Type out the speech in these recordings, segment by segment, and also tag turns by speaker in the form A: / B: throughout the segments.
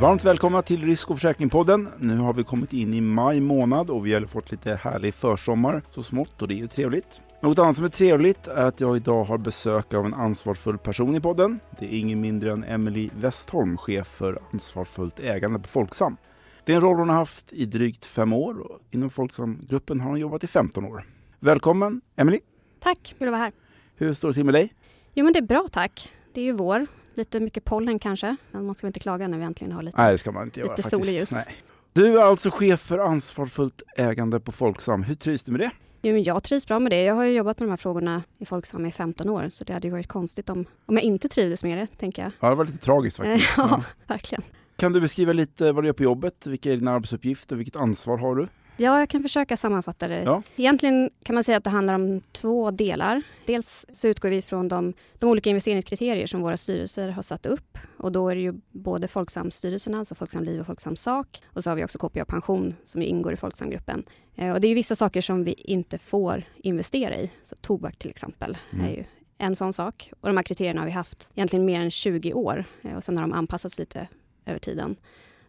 A: Varmt välkomna till Risk och försäkringspodden. Nu har vi kommit in i maj månad och vi har fått lite härlig försommar så smått och det är ju trevligt. Något annat som är trevligt är att jag idag har besök av en ansvarsfull person i podden. Det är ingen mindre än Emily Westholm, chef för ansvarsfullt ägande på Folksam. Det är en roll hon har haft i drygt fem år och inom Folksamgruppen har hon jobbat i 15 år. Välkommen Emily!
B: Tack, kul att vara här.
A: Hur står det till med dig?
B: Jo men det är bra tack. Det är ju vår. Lite mycket pollen kanske, men man ska väl inte klaga när vi äntligen har lite
A: Nej, det ska man inte göra
B: lite
A: faktiskt.
B: sol och ljus.
A: Nej. Du är alltså chef för ansvarsfullt ägande på Folksam. Hur trivs du med det?
B: Jo, men jag trivs bra med det. Jag har ju jobbat med de här frågorna i Folksam i 15 år, så det hade ju varit konstigt om, om jag inte trivdes med det, tänker jag.
A: Ja, det var lite tragiskt faktiskt.
B: ja,
A: Ja.
B: verkligen.
A: Kan du beskriva lite vad du gör på jobbet? Vilka är dina arbetsuppgifter? Vilket ansvar har du?
B: Ja, jag kan försöka sammanfatta det.
A: Ja.
B: Egentligen kan man säga att det handlar om två delar. Dels så utgår vi från de, de olika investeringskriterier som våra styrelser har satt upp. Och då är det ju både Folksamstyrelserna, alltså Folksam Liv och Folksam Sak. Och så har vi också KPA Pension som ingår i Folksamgruppen. Eh, och det är vissa saker som vi inte får investera i. Så tobak till exempel
A: Mm.
B: är ju en sån sak. Och de här kriterierna har vi haft egentligen mer än 20 år. Eh, och sen har de anpassats lite över tiden.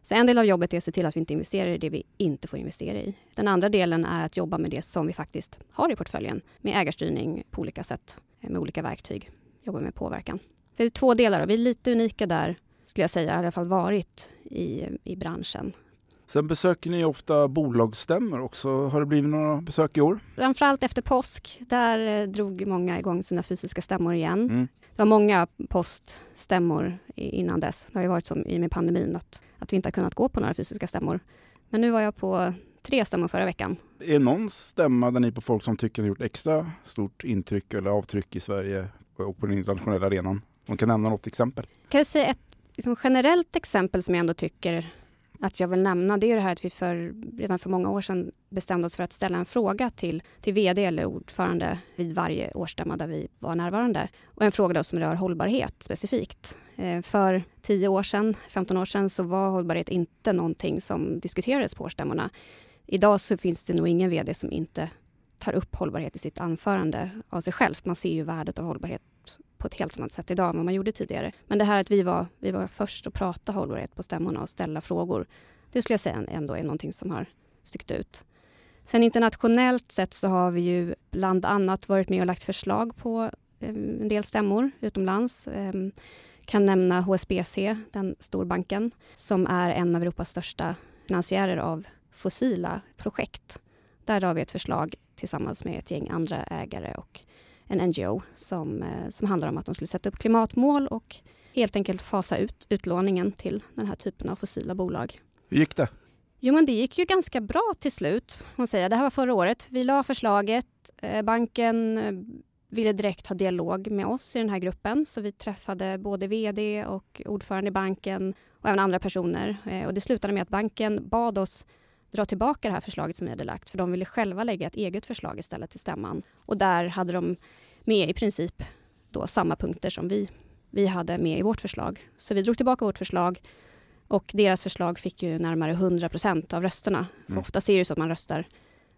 B: Så en del av jobbet är att se till att vi inte investerar i det vi inte får investera i. Den andra delen är att jobba med det som vi faktiskt har i portföljen. Med ägarstyrning på olika sätt, med olika verktyg. Jobba med påverkan. Så det är två delar och vi är lite unika där, skulle jag säga, i alla fall varit i, i branschen.
A: Sen besöker ni ofta bolagsstämmor också. Har det blivit några besök i år?
B: Framförallt efter påsk, där eh, drog många igång sina fysiska stämmor igen. Det var många poststämmor innan dess. Det har ju varit som i och med pandemin att, att vi inte har kunnat gå på några fysiska stämmor. Men nu var jag på tre stämmor förra veckan.
A: Är någon stämma där ni på folk som tycker ni har gjort extra stort intryck eller avtryck i Sverige och på den internationella arenan? Om kan nämna något exempel?
B: Kan jag säga ett liksom generellt exempel som jag ändå tycker att jag vill nämna. Det är det här att vi för, redan för många år sedan bestämde oss för att ställa en fråga till, till VD eller ordförande vid varje årsstämma där vi var närvarande. Och en fråga då som rör hållbarhet specifikt. Eh, för 10 år sedan, 15 år sedan så var hållbarhet inte någonting som diskuterades på årsstämmorna. Idag så finns det nog ingen VD som inte tar upp hållbarhet i sitt anförande av sig självt. Man ser ju värdet av hållbarhet på ett helt annat sätt idag än vad man gjorde tidigare. Men det här att vi var, vi var först att prata hållbarhet på stämmorna och ställa frågor, det skulle jag säga ändå är någonting som har stuckit ut. Sen internationellt sett så har vi ju bland annat varit med och lagt förslag på eh, en del stämmor utomlands. Ehm, kan nämna HSBC, den storbanken, som är en av Europas största finansiärer av fossila projekt. Där har vi ett förslag tillsammans med ett gäng andra ägare och en NGO som, eh, som handlar om att de skulle sätta upp klimatmål och helt enkelt fasa ut utlåningen till den här typen av fossila bolag.
A: Hur gick det?
B: Jo, men det gick ju ganska bra till slut. Man säger. Det här var förra året. Vi la förslaget. Eh, Banken eh, ville direkt ha dialog med oss i den här gruppen. Så vi träffade både VD och ordförande i banken och även andra personer. Och det slutade med att banken bad oss dra tillbaka det här förslaget som vi hade lagt. För de ville själva lägga ett eget förslag istället till stämman. Och där hade de med i princip då samma punkter som vi, vi hade med i vårt förslag. Så vi drog tillbaka vårt förslag och deras förslag fick ju närmare 100 procent av rösterna. För
A: Mm.
B: ofta är det så att man röstar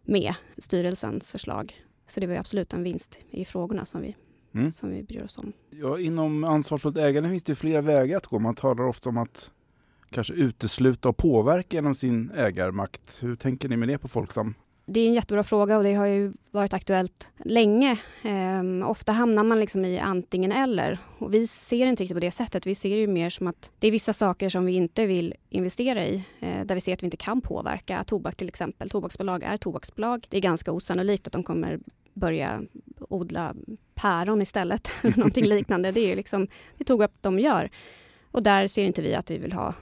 B: med styrelsens förslag. Så det var ju absolut en vinst i frågorna som vi,
A: Mm.
B: som vi bryr oss om.
A: Ja, inom ansvarsfullt ägande finns det flera vägar att gå. Man talar ofta om att kanske utesluta och påverka genom sin ägarmakt. Hur tänker ni med det på Folksam?
B: Det är en jättebra fråga och det har ju varit aktuellt länge. Ehm, ofta hamnar man liksom i antingen eller. Och vi ser inte riktigt på det sättet. Vi ser det ju mer som att det är vissa saker som vi inte vill investera i. Eh, där vi ser att vi inte kan påverka. Tobak till exempel. Tobaksbolag är tobaksbolag. Det är ganska osannolikt att de kommer börja odla päron istället. eller någonting liknande. Det är ju liksom, det tog upp de gör. Och där ser inte vi att vi vill ha,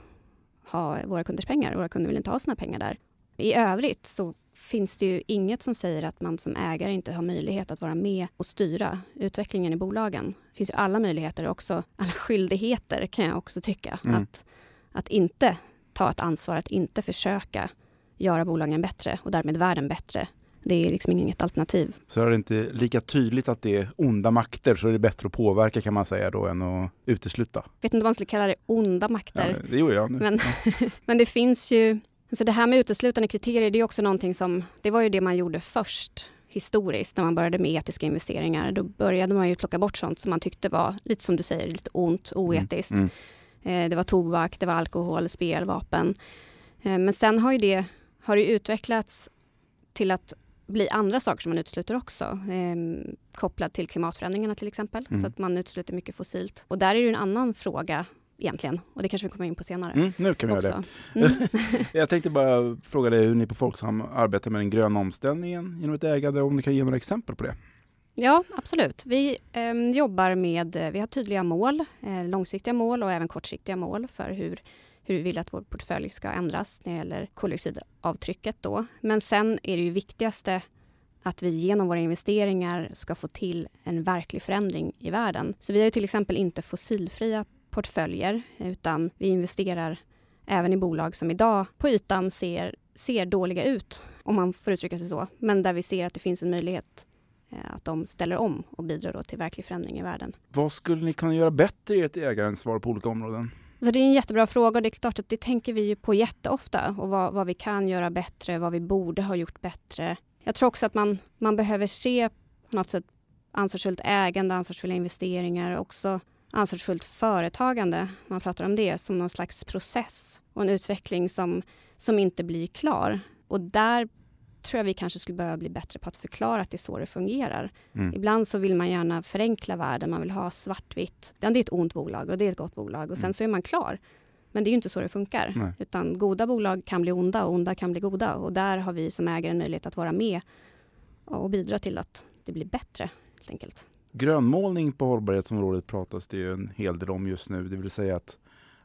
B: ha våra kunders pengar. Våra kunder vill inte ha sina pengar där. I övrigt så finns det ju inget som säger att man som ägare inte har möjlighet att vara med och styra utvecklingen i bolagen. Det finns ju alla möjligheter också, alla skyldigheter kan jag också tycka.
A: Mm.
B: Att, att inte ta ett ansvar, att inte försöka göra bolagen bättre och därmed världen bättre. Det är liksom inget alternativ.
A: Så är det inte lika tydligt att det är onda makter så är det bättre att påverka kan man säga då än att utesluta.
B: Jag vet inte om man skulle kalla det onda makter.
A: Ja, det gjorde jag nu.
B: Men,
A: Ja.
B: men det finns ju, alltså det här med uteslutande kriterier, det är också någonting som, det var ju det man gjorde först historiskt när man började med etiska investeringar. Då började man ju plocka bort sånt som man tyckte var, lite som du säger, lite ont, oetiskt.
A: Mm.
B: Eh, det var tobak, det var alkohol, spel, vapen. Eh, men sen har ju det har det utvecklats till att bli andra saker som man utesluter också. Eh, kopplat till klimatförändringarna till exempel. Mm. Så att man utesluter mycket fossilt. Och där är det en annan fråga egentligen. Och det kanske vi kommer in på senare.
A: Mm, nu kan vi också. göra det. Mm. jag tänkte bara fråga dig hur ni på Folksam arbetar med den gröna omställningen genom ett ägande, om ni kan ge några exempel på det?
B: Ja, absolut. Vi eh, jobbar med, vi har tydliga mål, eh, långsiktiga mål och även kortsiktiga mål för hur, hur vi vill att vår portfölj ska ändras när det gäller koldioxidavtrycket då. Men sen är det ju viktigaste att vi genom våra investeringar ska få till en verklig förändring i världen. Så vi har till exempel inte fossilfria portföljer utan vi investerar även i bolag som idag på ytan ser, ser dåliga ut, om man får uttrycka sig så, men där vi ser att det finns en möjlighet eh, att de ställer om och bidrar till verklig förändring i världen.
A: Vad skulle ni kunna göra bättre i ert ägaransvar på olika områden?
B: Så det är en jättebra fråga och det är klart att det tänker vi ju på jätteofta och vad, vad vi kan göra bättre, vad vi borde ha gjort bättre. Jag tror också att man, man behöver se på något sätt ansvarsfullt ägande, ansvarsfulla investeringar, också ansvarsfullt företagande, man pratar om det, som någon slags process och en utveckling som, som inte blir klar. Och där tror jag vi kanske skulle behöva bli bättre på att förklara att det är så det fungerar. Mm. Ibland så vill man gärna förenkla världen, man vill ha svartvitt. Det är ett ont bolag och det är ett gott bolag och sen mm. så är man klar. Men det är inte så det funkar. Nej. Utan goda bolag kan bli onda och onda kan bli goda. Och där har vi som ägare en möjlighet att vara med och bidra till att det blir bättre helt enkelt.
A: Grönmålning på hållbarhetsområdet pratas det ju en hel del om just nu. Det vill säga att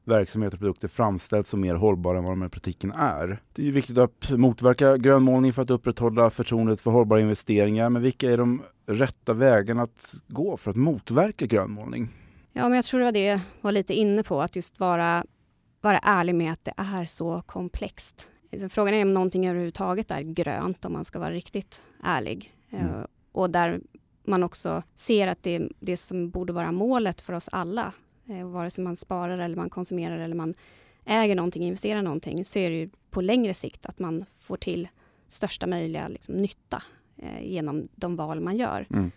A: verksamheter och produkter framställs som mer hållbara än vad de i praktiken är. Det är viktigt att motverka grönmålning för att upprätthålla förtroendet för hållbara investeringar. Men vilka är de rätta vägarna att gå för att motverka grönmålning?
B: Ja, men jag tror det var det jag var lite inne på, att just vara, vara ärlig med att det är så komplext. Frågan är om någonting överhuvudtaget är grönt, om man ska vara riktigt ärlig. Mm. Uh, och där man också ser att det, det som borde vara målet för oss alla, eh, vare sig man sparar eller man konsumerar eller man äger någonting, investerar någonting, så är det ju på längre sikt att man får till största möjliga liksom, nytta eh, genom de val man gör. Mm.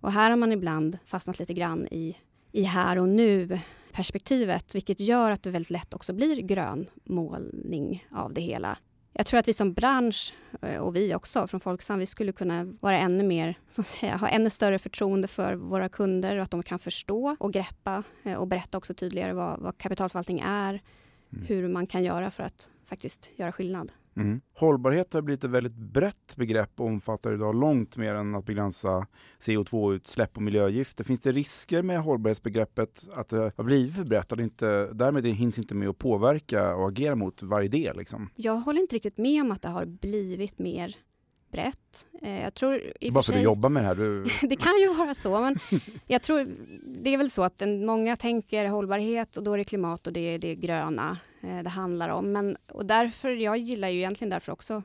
B: Och här har man ibland fastnat lite grann i, i här och nu perspektivet, vilket gör att det väldigt lätt också blir grönmålning av det hela. Jag tror att vi som bransch eh, och vi också från Folksam, vi skulle kunna vara ännu mer, så att säga, ha ännu större förtroende för våra kunder och att de kan förstå och greppa eh, och berätta också tydligare vad, vad kapitalförvaltning är, mm. hur man kan göra för att faktiskt göra skillnad.
A: Mm. Hållbarhet har blivit ett väldigt brett begrepp och omfattar idag långt mer än att begränsa CO2-utsläpp och miljögifter. Finns det risker med hållbarhetsbegreppet att det har blivit för brett och inte, därmed hinns inte med att påverka och agera mot varje del? Liksom?
B: Jag håller inte riktigt med om att det har blivit mer brett. Eh, jag tror
A: i Bara för att du jobbar med det här? Du...
B: det kan ju vara så, men jag tror det är väl så att många tänker hållbarhet och då är det klimat och det är det gröna eh, det handlar om. Men, och därför, jag gillar ju egentligen därför också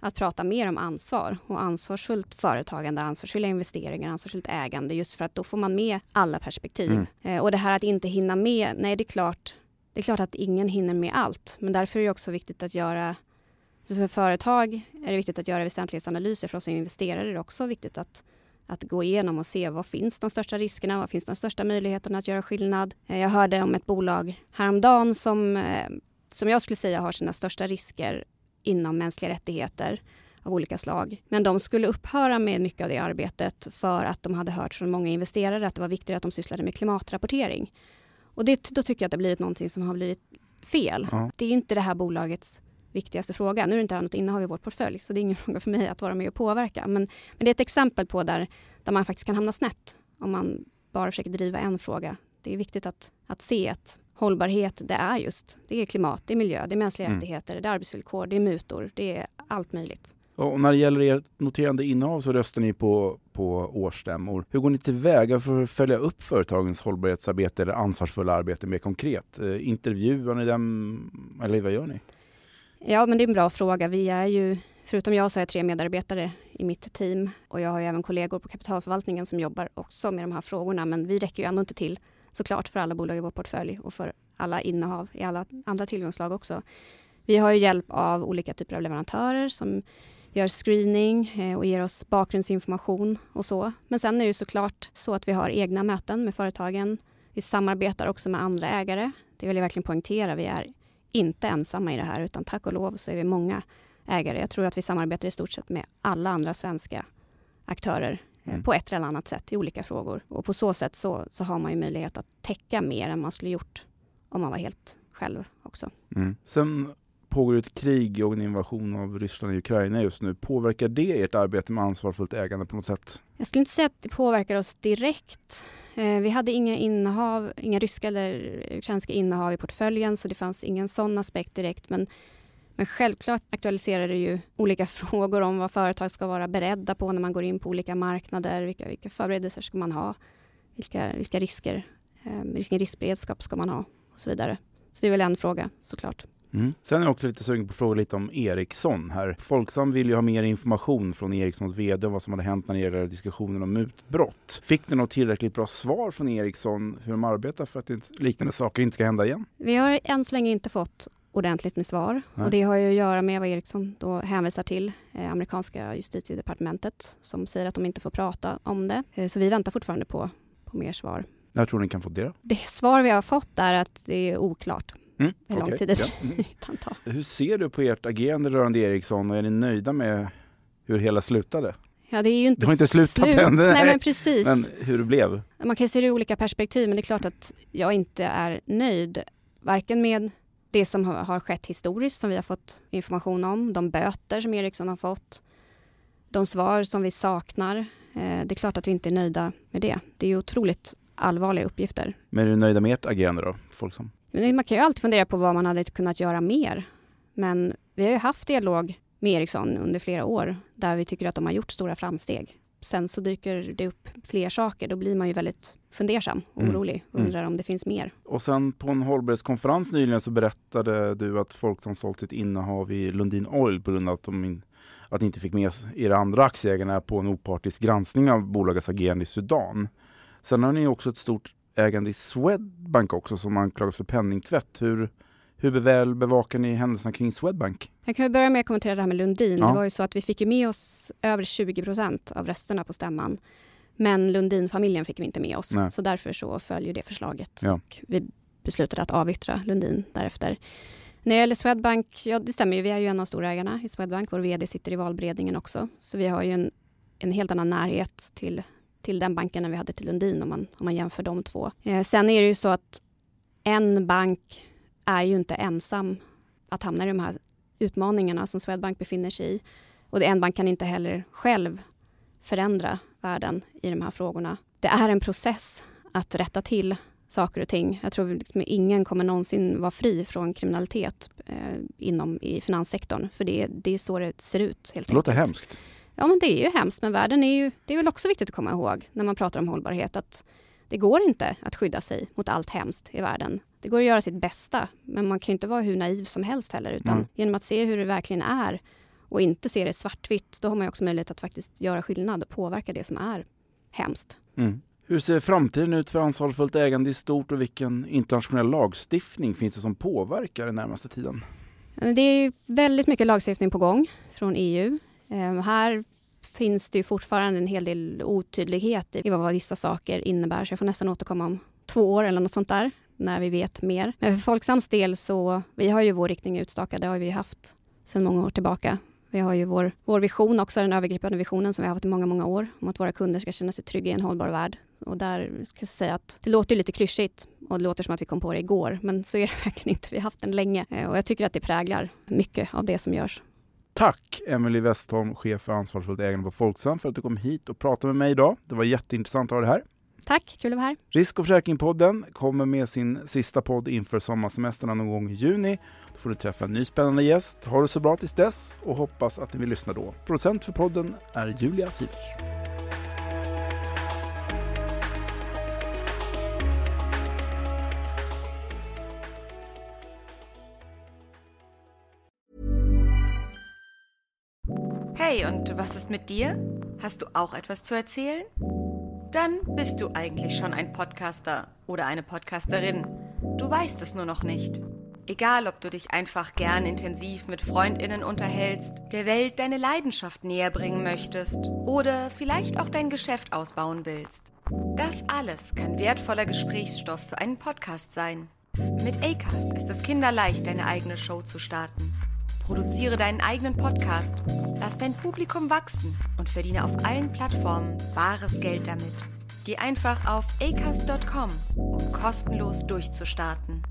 B: att prata mer om ansvar och ansvarsfullt företagande, ansvarsfulla investeringar, ansvarsfullt ägande, just för att då får man med alla perspektiv. Mm. Eh, och det här att inte hinna med, nej det är klart, det är klart att ingen hinner med allt, men därför är det också viktigt att göra så för företag är det viktigt att göra väsentlighetsanalyser. För oss som investerare är det också viktigt att, att gå igenom och se vad finns de största riskerna, vad finns de största möjligheterna att göra skillnad. Eh, jag hörde om ett bolag häromdagen som, eh, som jag skulle säga har sina största risker inom mänskliga rättigheter av olika slag. Men de skulle upphöra med mycket av det arbetet för att de hade hört från många investerare att det var viktigare att de sysslade med klimatrapportering. Och det, då tycker jag att det blivit någonting som har blivit fel. Ja. Det är inte det här bolagets viktigaste fråga. Nu är det inte något innehav i vår portfölj, så det är ingen fråga för mig att vara med och påverka. Men, men det är ett exempel på där, där man faktiskt kan hamna snett om man bara försöker driva en fråga. Det är viktigt att, att se att hållbarhet, det är just det är klimat, det är miljö, det är mänskliga mm. rättigheter, det är arbetsvillkor, det är mutor, det är allt möjligt.
A: Och när det gäller ert noterande innehav så röstar ni på, på årsstämmor. Hur går ni tillväga för att följa upp företagens hållbarhetsarbete eller ansvarsfulla arbete mer konkret? Eh, intervjuar ni dem eller vad gör ni?
B: Ja, men det är en bra fråga. Vi är ju, förutom jag så är jag tre medarbetare i mitt team och jag har ju även kollegor på kapitalförvaltningen som jobbar också med de här frågorna. Men vi räcker ju ändå inte till såklart för alla bolag i vår portfölj och för alla innehav i alla andra tillgångslag också. Vi har ju hjälp av olika typer av leverantörer som gör screening eh, och ger oss bakgrundsinformation och så. Men sen är det såklart så att vi har egna möten med företagen Vi samarbetar också med andra ägare. Det vill jag verkligen poängtera. Vi är inte ensamma i det här, utan tack och lov så är vi många ägare. Jag tror att vi samarbetar i stort sett med alla andra svenska aktörer eh, mm. på ett eller annat sätt i olika frågor. Och på så sätt så, så har man ju möjlighet att täcka mer än man skulle gjort om man var helt själv också.
A: Mm. Sen pågår ett krig och en invasion av Ryssland i Ukraina just nu. Påverkar det ert arbete med ansvarsfullt ägande på något sätt?
B: Jag skulle inte säga att det påverkar oss direkt. Eh, vi hade inga innehav, inga ryska eller ukrainska innehav i portföljen så det fanns ingen sån aspekt direkt. Men, men självklart aktualiserar det ju olika frågor om vad företag ska vara beredda på när man går in på olika marknader. Vilka, vilka förberedelser ska man ha? Vilka, vilka risker, eh, vilken riskberedskap ska man ha? Och så vidare. Så det är väl en fråga såklart.
A: Mm. Sen är jag också lite sugen på att fråga lite om Ericsson här. Folksam vill ju ha mer information från Ericssons VD om vad som hade hänt när det gäller diskussionen om mutbrott. Fick ni något tillräckligt bra svar från Ericsson hur de arbetar för att liknande saker inte ska hända igen?
B: Vi har än så länge inte fått ordentligt med svar. Nej. Och det har ju att göra med vad Ericsson då hänvisar till, eh, amerikanska justitiedepartementet som säger att de inte får prata om det. Eh, så vi väntar fortfarande på, på mer svar.
A: När tror ni kan få det?
B: Det svar vi har fått är att det är oklart. Mm, hur lång okay. tid det ja. kan ta.
A: Hur ser du på ert agerande rörande Ericsson och är ni nöjda med hur hela slutade?
B: Ja, det är ju inte,
A: det har inte slutat
B: slut.
A: än.
B: Nej, men precis.
A: Men hur det blev?
B: Man kan se det ur olika perspektiv, men det är klart att jag inte är nöjd. Varken med det som har skett historiskt, som vi har fått information om, de böter som Ericsson har fått, de svar som vi saknar. Eh, det är klart att vi inte är nöjda med det. Det är otroligt allvarliga uppgifter.
A: Men är du nöjda med ert agerande då, Folksam?
B: Man kan ju alltid fundera på vad man hade kunnat göra mer. Men vi har ju haft dialog med Ericsson under flera år där vi tycker att de har gjort stora framsteg. Sen så dyker det upp fler saker. Då blir man ju väldigt fundersam och mm. orolig. Mm. Undrar om det finns mer.
A: Och sen på en hållbarhetskonferens nyligen så berättade du att folk som sålt sitt innehav i Lundin Oil på grund av att de att ni inte fick med era andra aktieägarna på en opartisk granskning av bolagets agerande i Sudan. Sen har ni också ett stort ägande i Swedbank också som anklagas för penningtvätt. Hur, hur väl bevakar ni händelserna kring Swedbank?
B: Jag kan börja med att kommentera det här med Lundin. Ja. Det var ju så att vi fick med oss över 20 procent av rösterna på stämman. Men Lundin-familjen fick vi inte med oss, Nej. så därför så följer det förslaget. Ja. Vi beslutade att avyttra Lundin därefter. När det gäller Swedbank, ja det stämmer ju, vi är ju en av storägarna i Swedbank. Vår VD sitter i valberedningen också. Så vi har ju en, en helt annan närhet till till den banken än vi hade till Lundin om man, om man jämför de två. Eh, sen är det ju så att en bank är ju inte ensam att hamna i de här utmaningarna som Swedbank befinner sig i. Och en bank kan inte heller själv förändra världen i de här frågorna. Det är en process att rätta till saker och ting. Jag tror liksom ingen kommer någonsin vara fri från kriminalitet eh, inom i finanssektorn. För det, det är så det ser ut. Helt
A: det låter hemskt.
B: Ja, men det är ju hemskt, men världen är ju... Det är väl också viktigt att komma ihåg när man pratar om hållbarhet att det går inte att skydda sig mot allt hemskt i världen. Det går att göra sitt bästa, men man kan inte vara hur naiv som helst heller, utan mm. genom att se hur det verkligen är och inte se det svartvitt, då har man också möjlighet att faktiskt göra skillnad och påverka det som är hemskt.
A: Mm. Hur ser framtiden ut för ansvarsfullt ägande i stort och vilken internationell lagstiftning finns det som påverkar den närmaste tiden?
B: Det är väldigt mycket lagstiftning på gång från EU. Ehm, här finns det ju fortfarande en hel del otydlighet i vad vissa saker innebär, så jag får nästan återkomma om två år eller något sånt där, när vi vet mer. Men för Folksams del så, vi har ju vår riktning utstakad, det har vi haft sedan många år tillbaka. Vi har ju vår, vår vision också, den övergripande visionen som vi har haft i många, många år, om att våra kunder ska känna sig trygga i en hållbar värld. Och där ska jag säga att det låter lite klyschigt och det låter som att vi kom på det igår, men så är det verkligen inte. Vi har haft den länge eh, och jag tycker att det präglar mycket av det som görs.
A: Tack Emelie Westholm, chef för ansvarsfullt ägande på Folksam för att du kom hit och pratade med mig idag. Det var jätteintressant att ha dig här.
B: Tack, kul att vara här.
A: Risk och försäkringspodden kommer med sin sista podd inför sommarsemestern någon gång i juni. Då får du träffa en ny spännande gäst. Ha det så bra tills dess och hoppas att ni vill lyssna då. Producent för podden är Julia Sivers.
C: Was ist mit dir? Hast du auch etwas zu erzählen? Dann bist du eigentlich schon ein Podcaster oder eine Podcasterin. Du weißt es nur noch nicht. Egal, ob du dich einfach gern intensiv mit Freundinnen unterhältst, der Welt deine Leidenschaft näher bringen möchtest oder vielleicht auch dein Geschäft ausbauen willst. Das alles kann wertvoller Gesprächsstoff für einen Podcast sein. Mit Acast ist es kinderleicht, deine eigene Show zu starten. Produziere deinen eigenen Podcast, lass dein Publikum wachsen und verdiene auf allen Plattformen bares Geld damit. Geh einfach auf acast.com, um kostenlos durchzustarten.